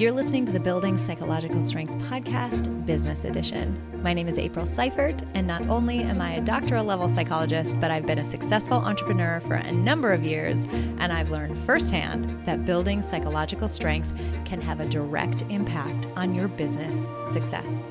You're listening to the Building Psychological Strength podcast, Business Edition. My name is April Seifert, and not only am I a doctoral level psychologist, but I've been a successful entrepreneur for a number of years, and I've learned firsthand that building psychological strength can have a direct impact on your business success.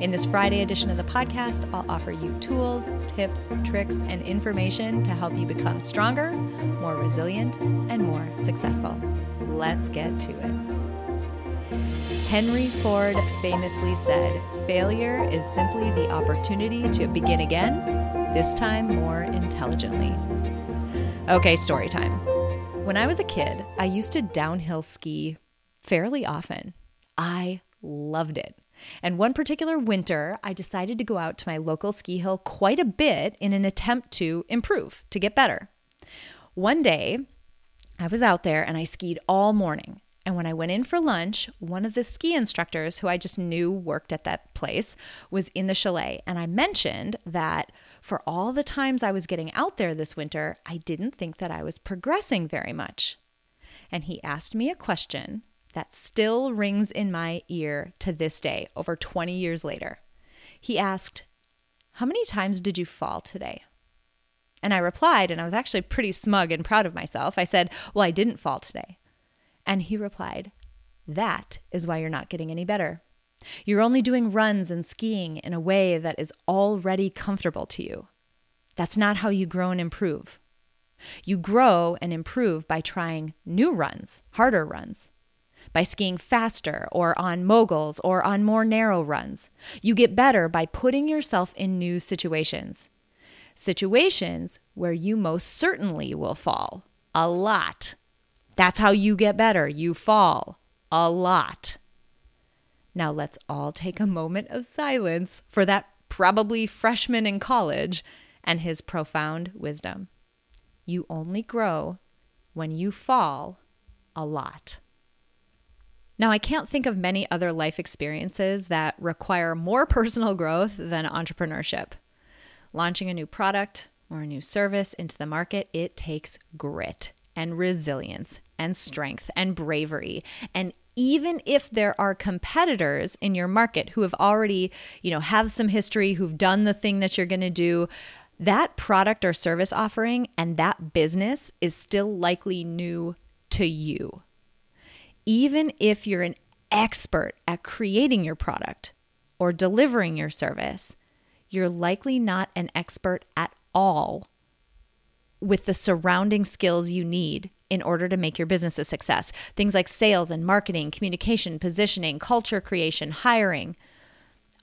In this Friday edition of the podcast, I'll offer you tools, tips, tricks, and information to help you become stronger, more resilient, and more successful. Let's get to it. Henry Ford famously said, Failure is simply the opportunity to begin again, this time more intelligently. Okay, story time. When I was a kid, I used to downhill ski fairly often. I loved it. And one particular winter, I decided to go out to my local ski hill quite a bit in an attempt to improve, to get better. One day, I was out there and I skied all morning. And when I went in for lunch, one of the ski instructors who I just knew worked at that place was in the chalet. And I mentioned that for all the times I was getting out there this winter, I didn't think that I was progressing very much. And he asked me a question that still rings in my ear to this day, over 20 years later. He asked, How many times did you fall today? And I replied, and I was actually pretty smug and proud of myself. I said, Well, I didn't fall today. And he replied, That is why you're not getting any better. You're only doing runs and skiing in a way that is already comfortable to you. That's not how you grow and improve. You grow and improve by trying new runs, harder runs, by skiing faster or on moguls or on more narrow runs. You get better by putting yourself in new situations. Situations where you most certainly will fall a lot that's how you get better. You fall a lot. Now let's all take a moment of silence for that probably freshman in college and his profound wisdom. You only grow when you fall a lot. Now, I can't think of many other life experiences that require more personal growth than entrepreneurship. Launching a new product or a new service into the market, it takes grit and resilience and strength and bravery. And even if there are competitors in your market who have already, you know, have some history, who've done the thing that you're going to do, that product or service offering and that business is still likely new to you. Even if you're an expert at creating your product or delivering your service, you're likely not an expert at all with the surrounding skills you need in order to make your business a success. Things like sales and marketing, communication, positioning, culture creation, hiring.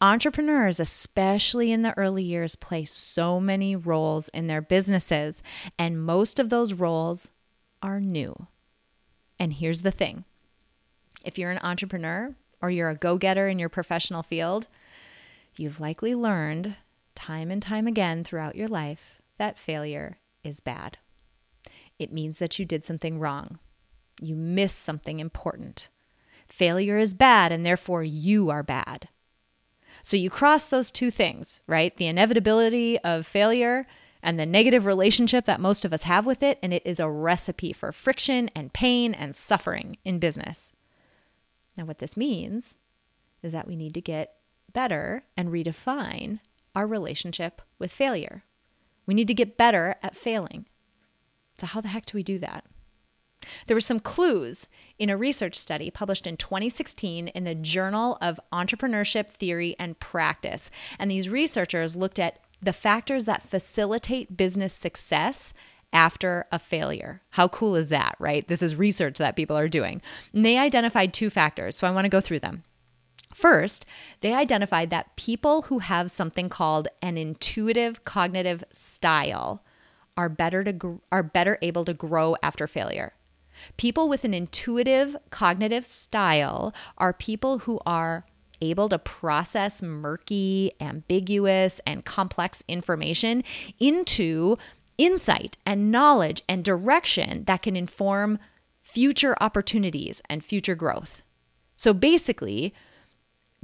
Entrepreneurs, especially in the early years, play so many roles in their businesses, and most of those roles are new. And here's the thing if you're an entrepreneur or you're a go getter in your professional field, you've likely learned time and time again throughout your life that failure is bad. It means that you did something wrong. You missed something important. Failure is bad, and therefore you are bad. So you cross those two things, right? The inevitability of failure and the negative relationship that most of us have with it, and it is a recipe for friction and pain and suffering in business. Now, what this means is that we need to get better and redefine our relationship with failure. We need to get better at failing. So, how the heck do we do that? There were some clues in a research study published in 2016 in the Journal of Entrepreneurship Theory and Practice. And these researchers looked at the factors that facilitate business success after a failure. How cool is that, right? This is research that people are doing. And they identified two factors. So I want to go through them. First, they identified that people who have something called an intuitive cognitive style are better to are better able to grow after failure. People with an intuitive cognitive style are people who are able to process murky, ambiguous, and complex information into insight and knowledge and direction that can inform future opportunities and future growth. So basically,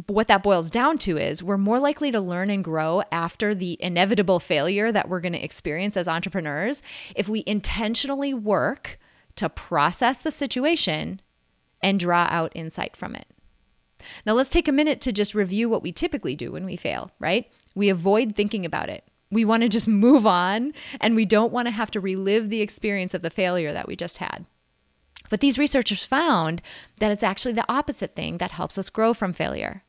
what that boils down to is we're more likely to learn and grow after the inevitable failure that we're going to experience as entrepreneurs if we intentionally work to process the situation and draw out insight from it. Now, let's take a minute to just review what we typically do when we fail, right? We avoid thinking about it. We want to just move on and we don't want to have to relive the experience of the failure that we just had. But these researchers found that it's actually the opposite thing that helps us grow from failure.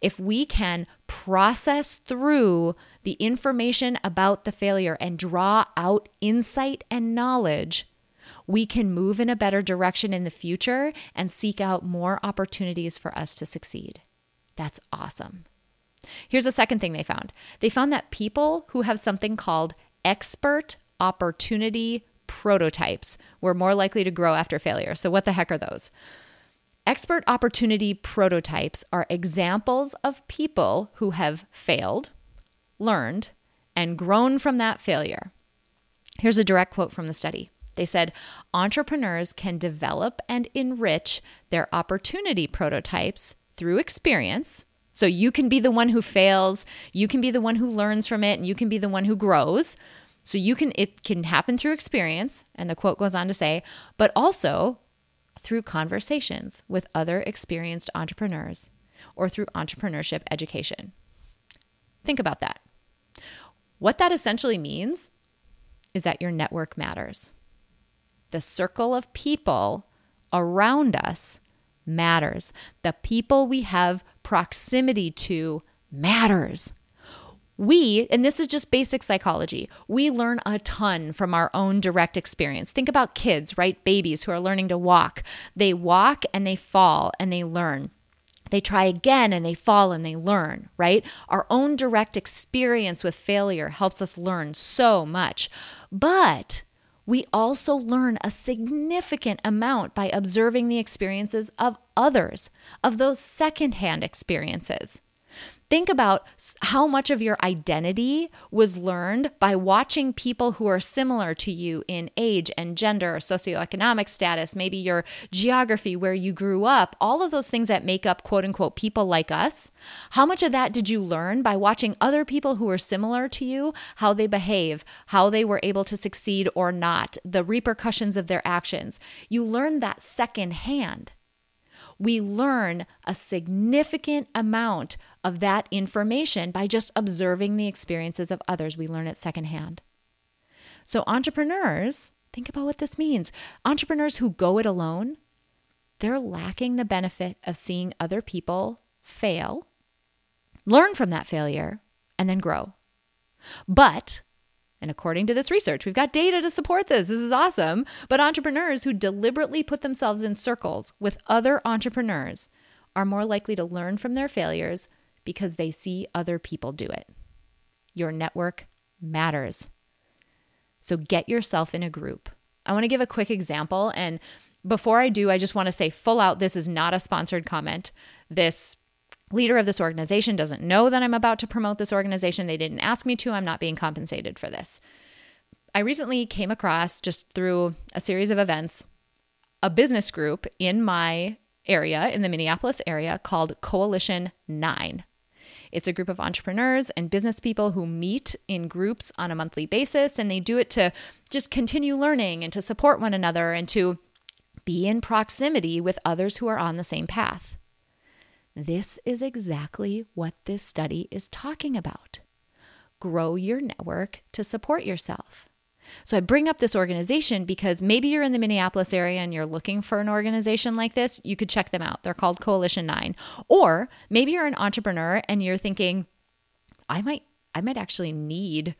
If we can process through the information about the failure and draw out insight and knowledge, we can move in a better direction in the future and seek out more opportunities for us to succeed. That's awesome. Here's a second thing they found they found that people who have something called expert opportunity prototypes were more likely to grow after failure. So, what the heck are those? Expert opportunity prototypes are examples of people who have failed, learned, and grown from that failure. Here's a direct quote from the study. They said entrepreneurs can develop and enrich their opportunity prototypes through experience. So you can be the one who fails, you can be the one who learns from it, and you can be the one who grows. So you can it can happen through experience and the quote goes on to say, but also through conversations with other experienced entrepreneurs or through entrepreneurship education. Think about that. What that essentially means is that your network matters. The circle of people around us matters. The people we have proximity to matters. We, and this is just basic psychology, we learn a ton from our own direct experience. Think about kids, right? Babies who are learning to walk. They walk and they fall and they learn. They try again and they fall and they learn, right? Our own direct experience with failure helps us learn so much. But we also learn a significant amount by observing the experiences of others, of those secondhand experiences. Think about how much of your identity was learned by watching people who are similar to you in age and gender, socioeconomic status, maybe your geography, where you grew up, all of those things that make up quote unquote people like us. How much of that did you learn by watching other people who are similar to you, how they behave, how they were able to succeed or not, the repercussions of their actions? You learn that secondhand we learn a significant amount of that information by just observing the experiences of others. We learn it secondhand. So, entrepreneurs, think about what this means. Entrepreneurs who go it alone, they're lacking the benefit of seeing other people fail, learn from that failure, and then grow. But and according to this research, we've got data to support this. This is awesome. But entrepreneurs who deliberately put themselves in circles with other entrepreneurs are more likely to learn from their failures because they see other people do it. Your network matters. So get yourself in a group. I want to give a quick example. And before I do, I just want to say full out this is not a sponsored comment. This leader of this organization doesn't know that I'm about to promote this organization. They didn't ask me to. I'm not being compensated for this. I recently came across, just through a series of events, a business group in my area, in the Minneapolis area, called Coalition 9. It's a group of entrepreneurs and business people who meet in groups on a monthly basis, and they do it to just continue learning and to support one another and to be in proximity with others who are on the same path. This is exactly what this study is talking about. Grow your network to support yourself. So I bring up this organization because maybe you're in the Minneapolis area and you're looking for an organization like this, you could check them out. They're called Coalition 9. Or maybe you're an entrepreneur and you're thinking I might I might actually need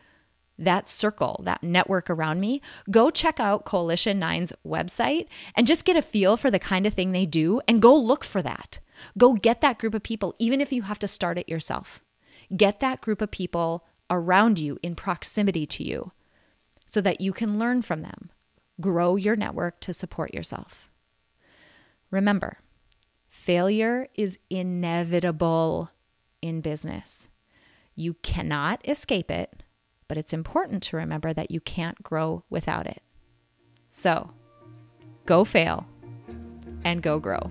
that circle, that network around me, go check out Coalition 9's website and just get a feel for the kind of thing they do and go look for that. Go get that group of people, even if you have to start it yourself. Get that group of people around you in proximity to you so that you can learn from them. Grow your network to support yourself. Remember, failure is inevitable in business. You cannot escape it, but it's important to remember that you can't grow without it. So, go fail and go grow.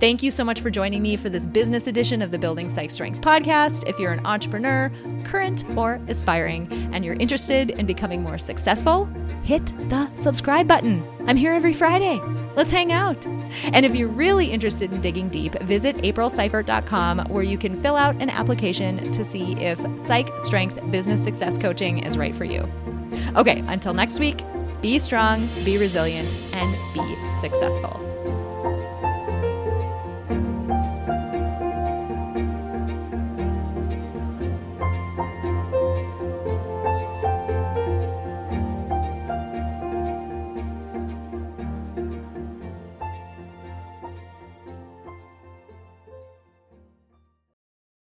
Thank you so much for joining me for this business edition of the Building Psych Strength podcast. If you're an entrepreneur, current or aspiring, and you're interested in becoming more successful, hit the subscribe button. I'm here every Friday. Let's hang out. And if you're really interested in digging deep, visit aprilseifert.com where you can fill out an application to see if Psych Strength Business Success Coaching is right for you. Okay, until next week, be strong, be resilient, and be successful.